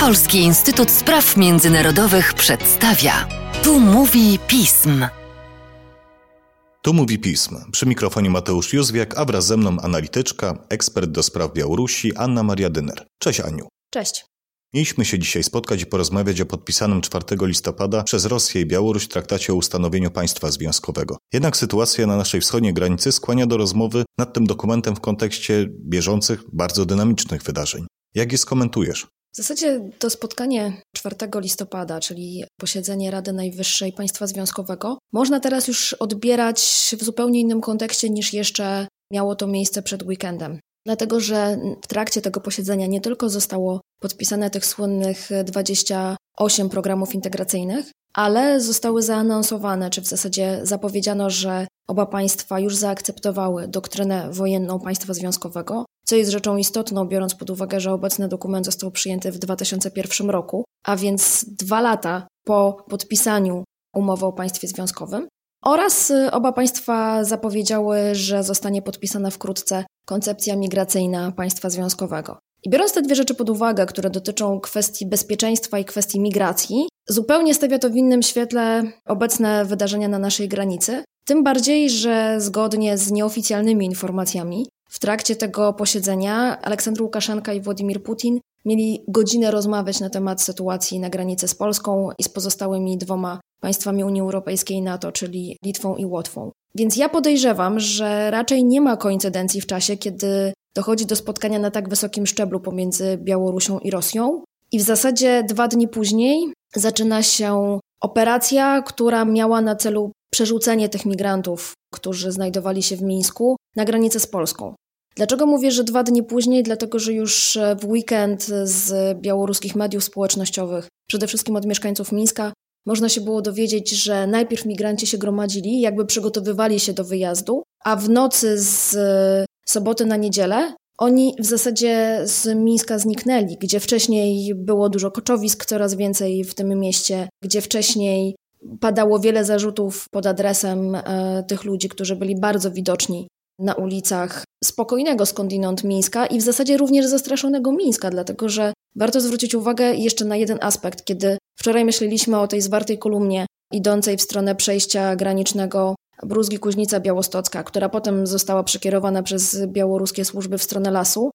Polski Instytut Spraw Międzynarodowych przedstawia. Tu mówi pism. Tu mówi pism. Przy mikrofonie Mateusz Józwiak, a wraz ze mną analityczka, ekspert do spraw Białorusi Anna Maria Dyner. Cześć Aniu. Cześć. Mieliśmy się dzisiaj spotkać i porozmawiać o podpisanym 4 listopada przez Rosję i Białoruś traktacie o ustanowieniu państwa związkowego. Jednak sytuacja na naszej wschodniej granicy skłania do rozmowy nad tym dokumentem w kontekście bieżących, bardzo dynamicznych wydarzeń. Jak je skomentujesz? W zasadzie to spotkanie 4 listopada, czyli posiedzenie Rady Najwyższej Państwa Związkowego, można teraz już odbierać w zupełnie innym kontekście niż jeszcze miało to miejsce przed weekendem. Dlatego, że w trakcie tego posiedzenia nie tylko zostało podpisane tych słynnych 28 programów integracyjnych, ale zostały zaanonsowane, czy w zasadzie zapowiedziano, że oba państwa już zaakceptowały doktrynę wojenną państwa związkowego, co jest rzeczą istotną, biorąc pod uwagę, że obecny dokument został przyjęty w 2001 roku, a więc dwa lata po podpisaniu umowy o państwie związkowym. Oraz y, oba państwa zapowiedziały, że zostanie podpisana wkrótce koncepcja migracyjna państwa związkowego. I biorąc te dwie rzeczy pod uwagę, które dotyczą kwestii bezpieczeństwa i kwestii migracji, zupełnie stawia to w innym świetle obecne wydarzenia na naszej granicy. Tym bardziej, że zgodnie z nieoficjalnymi informacjami, w trakcie tego posiedzenia Aleksandr Łukaszenka i Władimir Putin mieli godzinę rozmawiać na temat sytuacji na granicy z Polską i z pozostałymi dwoma państwami Unii Europejskiej i NATO, czyli Litwą i Łotwą. Więc ja podejrzewam, że raczej nie ma koincydencji w czasie, kiedy dochodzi do spotkania na tak wysokim szczeblu pomiędzy Białorusią i Rosją. I w zasadzie dwa dni później zaczyna się operacja, która miała na celu przerzucenie tych migrantów, którzy znajdowali się w Mińsku, na granicę z Polską. Dlaczego mówię, że dwa dni później? Dlatego, że już w weekend z białoruskich mediów społecznościowych, przede wszystkim od mieszkańców Mińska, można się było dowiedzieć, że najpierw migranci się gromadzili, jakby przygotowywali się do wyjazdu, a w nocy z soboty na niedzielę oni w zasadzie z Mińska zniknęli, gdzie wcześniej było dużo koczowisk, coraz więcej w tym mieście, gdzie wcześniej padało wiele zarzutów pod adresem e, tych ludzi, którzy byli bardzo widoczni na ulicach spokojnego skądinąd Mińska i w zasadzie również zastraszonego Mińska, dlatego że warto zwrócić uwagę jeszcze na jeden aspekt. Kiedy wczoraj myśleliśmy o tej zwartej kolumnie idącej w stronę przejścia granicznego Bruzgi Kuźnica Białostocka, która potem została przekierowana przez białoruskie służby w stronę lasu,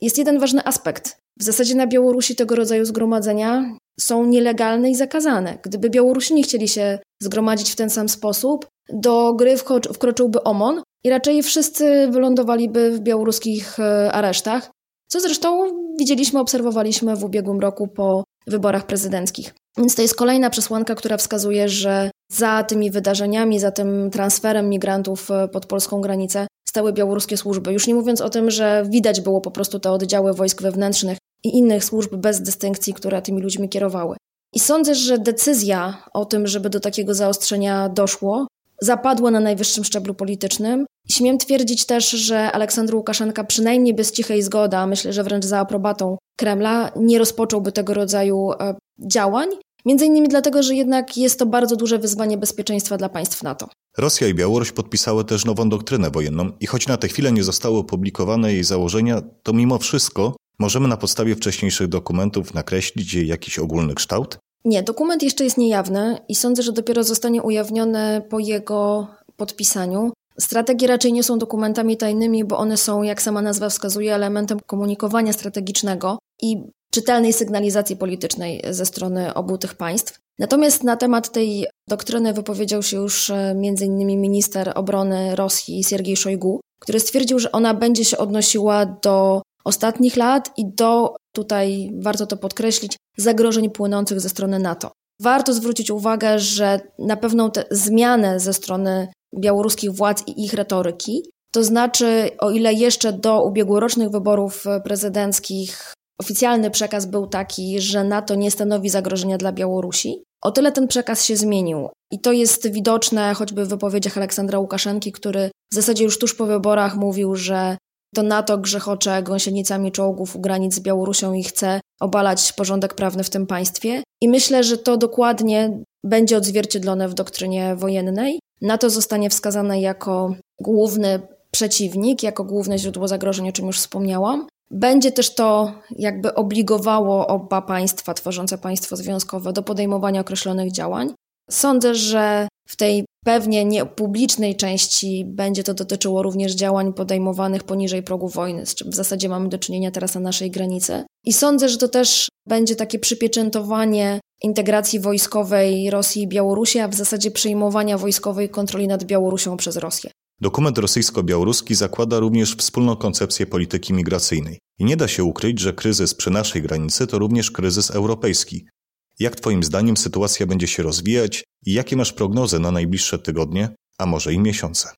jest jeden ważny aspekt. W zasadzie na Białorusi tego rodzaju zgromadzenia są nielegalne i zakazane. Gdyby Białorusini chcieli się zgromadzić w ten sam sposób, do gry wkroczyłby OMON i raczej wszyscy wylądowaliby w białoruskich e, aresztach, co zresztą widzieliśmy, obserwowaliśmy w ubiegłym roku po wyborach prezydenckich. Więc to jest kolejna przesłanka, która wskazuje, że za tymi wydarzeniami, za tym transferem migrantów e, pod polską granicę stały białoruskie służby. Już nie mówiąc o tym, że widać było po prostu te oddziały wojsk wewnętrznych i innych służb bez dystynkcji, które tymi ludźmi kierowały. I sądzę, że decyzja o tym, żeby do takiego zaostrzenia doszło, zapadła na najwyższym szczeblu politycznym. Śmiem twierdzić też, że Aleksandr Łukaszenka przynajmniej bez cichej zgody, a myślę, że wręcz za aprobatą Kremla, nie rozpocząłby tego rodzaju e, działań, Między innymi dlatego, że jednak jest to bardzo duże wyzwanie bezpieczeństwa dla państw NATO. Rosja i Białoruś podpisały też nową doktrynę wojenną i choć na tę chwilę nie zostały opublikowane jej założenia, to mimo wszystko możemy na podstawie wcześniejszych dokumentów nakreślić jej jakiś ogólny kształt? Nie, dokument jeszcze jest niejawny i sądzę, że dopiero zostanie ujawniony po jego podpisaniu. Strategie raczej nie są dokumentami tajnymi, bo one są, jak sama nazwa wskazuje, elementem komunikowania strategicznego i czytelnej sygnalizacji politycznej ze strony obu tych państw. Natomiast na temat tej doktryny wypowiedział się już e, m.in. minister obrony Rosji Siergiej Szojgu, który stwierdził, że ona będzie się odnosiła do ostatnich lat i do, tutaj warto to podkreślić, zagrożeń płynących ze strony NATO. Warto zwrócić uwagę, że na pewną tę zmianę ze strony białoruskich władz i ich retoryki, to znaczy, o ile jeszcze do ubiegłorocznych wyborów prezydenckich Oficjalny przekaz był taki, że NATO nie stanowi zagrożenia dla Białorusi. O tyle ten przekaz się zmienił. I to jest widoczne choćby w wypowiedziach Aleksandra Łukaszenki, który w zasadzie już tuż po wyborach mówił, że to NATO grzechocze gąsienicami czołgów u granic z Białorusią i chce obalać porządek prawny w tym państwie. I myślę, że to dokładnie będzie odzwierciedlone w doktrynie wojennej. NATO zostanie wskazane jako główny przeciwnik, jako główne źródło zagrożeń, o czym już wspomniałam. Będzie też to jakby obligowało oba państwa tworzące państwo związkowe do podejmowania określonych działań. Sądzę, że w tej pewnie niepublicznej części będzie to dotyczyło również działań podejmowanych poniżej progu wojny, z czym w zasadzie mamy do czynienia teraz na naszej granicy. I sądzę, że to też będzie takie przypieczętowanie integracji wojskowej Rosji i Białorusi, a w zasadzie przejmowania wojskowej kontroli nad Białorusią przez Rosję. Dokument rosyjsko-białoruski zakłada również wspólną koncepcję polityki migracyjnej. I nie da się ukryć, że kryzys przy naszej granicy to również kryzys europejski. Jak Twoim zdaniem sytuacja będzie się rozwijać i jakie masz prognozy na najbliższe tygodnie, a może i miesiące?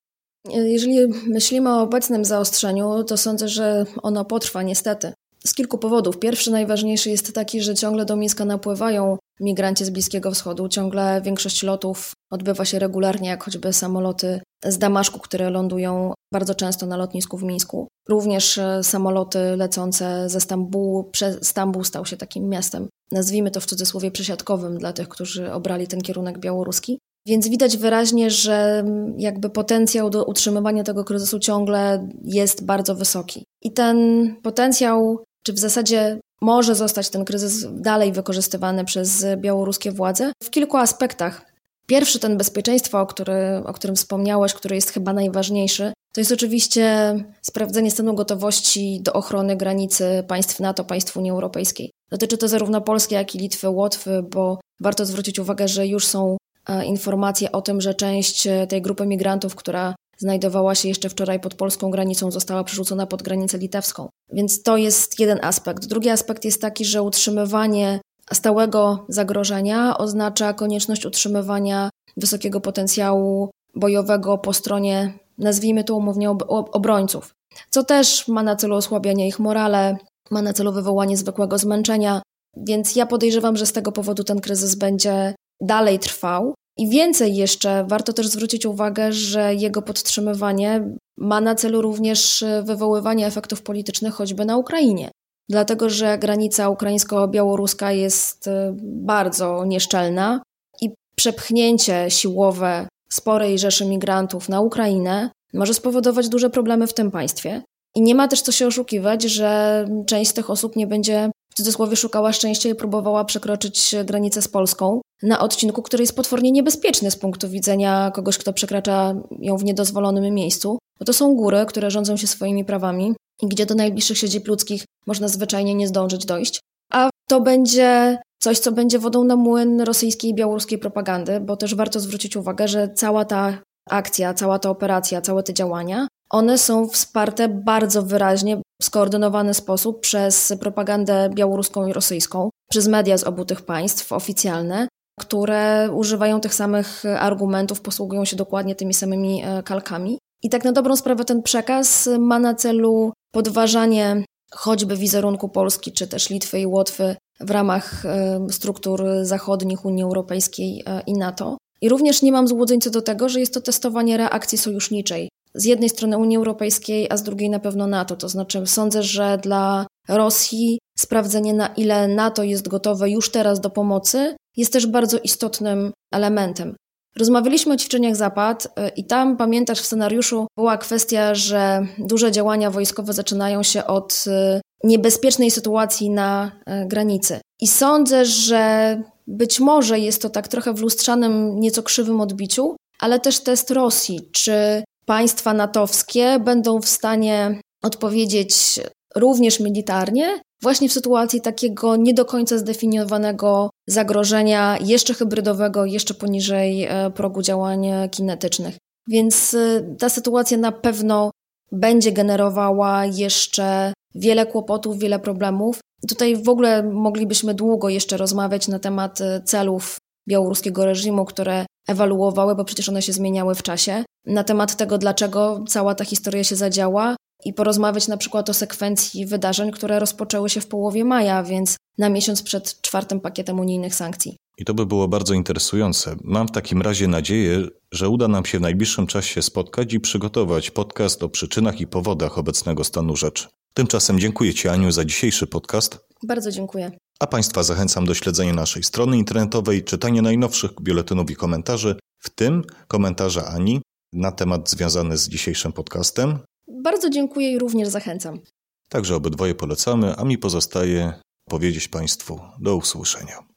Jeżeli myślimy o obecnym zaostrzeniu, to sądzę, że ono potrwa niestety. Z kilku powodów. Pierwszy, najważniejszy jest taki, że ciągle do Mińska napływają migranci z Bliskiego Wschodu. Ciągle większość lotów odbywa się regularnie, jak choćby samoloty z Damaszku, które lądują bardzo często na lotnisku w Mińsku. Również e, samoloty lecące ze Stambułu. Stambuł stał się takim miastem, nazwijmy to w cudzysłowie przesiadkowym dla tych, którzy obrali ten kierunek białoruski. Więc widać wyraźnie, że jakby potencjał do utrzymywania tego kryzysu ciągle jest bardzo wysoki. I ten potencjał, czy w zasadzie może zostać ten kryzys dalej wykorzystywany przez białoruskie władze w kilku aspektach. Pierwszy, ten bezpieczeństwo, o, który, o którym wspomniałeś, który jest chyba najważniejszy, to jest oczywiście sprawdzenie stanu gotowości do ochrony granicy państw NATO, państw Unii Europejskiej. Dotyczy to zarówno Polski, jak i Litwy, Łotwy, bo warto zwrócić uwagę, że już są e, informacje o tym, że część e, tej grupy migrantów, która znajdowała się jeszcze wczoraj pod polską granicą, została przerzucona pod granicę litewską. Więc to jest jeden aspekt. Drugi aspekt jest taki, że utrzymywanie stałego zagrożenia oznacza konieczność utrzymywania wysokiego potencjału bojowego po stronie, nazwijmy to umownie, ob obrońców, co też ma na celu osłabianie ich morale, ma na celu wywołanie zwykłego zmęczenia. Więc ja podejrzewam, że z tego powodu ten kryzys będzie dalej trwał. I więcej jeszcze, warto też zwrócić uwagę, że jego podtrzymywanie ma na celu również wywoływanie efektów politycznych choćby na Ukrainie dlatego że granica ukraińsko-białoruska jest y, bardzo nieszczelna i przepchnięcie siłowe sporej rzeszy migrantów na Ukrainę może spowodować duże problemy w tym państwie. I nie ma też co się oszukiwać, że część z tych osób nie będzie w cudzysłowie szukała szczęścia i próbowała przekroczyć granicę z Polską na odcinku, który jest potwornie niebezpieczny z punktu widzenia kogoś, kto przekracza ją w niedozwolonym miejscu. Bo to są góry, które rządzą się swoimi prawami i gdzie do najbliższych siedzib ludzkich można zwyczajnie nie zdążyć dojść. A to będzie coś, co będzie wodą na młyn rosyjskiej i białoruskiej propagandy, bo też warto zwrócić uwagę, że cała ta akcja, cała ta operacja, całe te działania, one są wsparte bardzo wyraźnie, w skoordynowany sposób przez propagandę białoruską i rosyjską, przez media z obu tych państw oficjalne, które używają tych samych argumentów, posługują się dokładnie tymi samymi e, kalkami. I tak na dobrą sprawę ten przekaz ma na celu podważanie choćby wizerunku Polski czy też Litwy i Łotwy w ramach struktur zachodnich Unii Europejskiej e, i NATO. I również nie mam złudzeń co do tego, że jest to testowanie reakcji sojuszniczej. Z jednej strony Unii Europejskiej, a z drugiej na pewno NATO. To znaczy, sądzę, że dla Rosji sprawdzenie, na ile NATO jest gotowe już teraz do pomocy, jest też bardzo istotnym elementem. Rozmawialiśmy o ćwiczeniach Zapad y, i tam, pamiętasz, w scenariuszu była kwestia, że duże działania wojskowe zaczynają się od y, niebezpiecznej sytuacji na y, granicy. I sądzę, że być może jest to tak trochę w lustrzanym, nieco krzywym odbiciu, ale też test Rosji. Czy państwa natowskie będą w stanie odpowiedzieć również militarnie, właśnie w sytuacji takiego nie do końca zdefiniowanego zagrożenia, jeszcze hybrydowego, jeszcze poniżej e, progu działań kinetycznych. Więc e, ta sytuacja na pewno będzie generowała jeszcze wiele kłopotów, wiele problemów. Tutaj w ogóle moglibyśmy długo jeszcze rozmawiać na temat e, celów białoruskiego reżimu, które ewaluowały, bo przecież one się zmieniały w czasie, na temat tego, dlaczego cała ta historia się zadziała, i porozmawiać na przykład o sekwencji wydarzeń, które rozpoczęły się w połowie maja, więc na miesiąc przed czwartym pakietem unijnych sankcji. I to by było bardzo interesujące. Mam w takim razie nadzieję, że uda nam się w najbliższym czasie spotkać i przygotować podcast o przyczynach i powodach obecnego stanu rzeczy. Tymczasem dziękuję Ci, Aniu, za dzisiejszy podcast. Bardzo dziękuję. A Państwa zachęcam do śledzenia naszej strony internetowej, czytania najnowszych biuletynów i komentarzy, w tym komentarza Ani na temat związany z dzisiejszym podcastem, bardzo dziękuję i również zachęcam. Także obydwoje polecamy, a mi pozostaje powiedzieć Państwu do usłyszenia.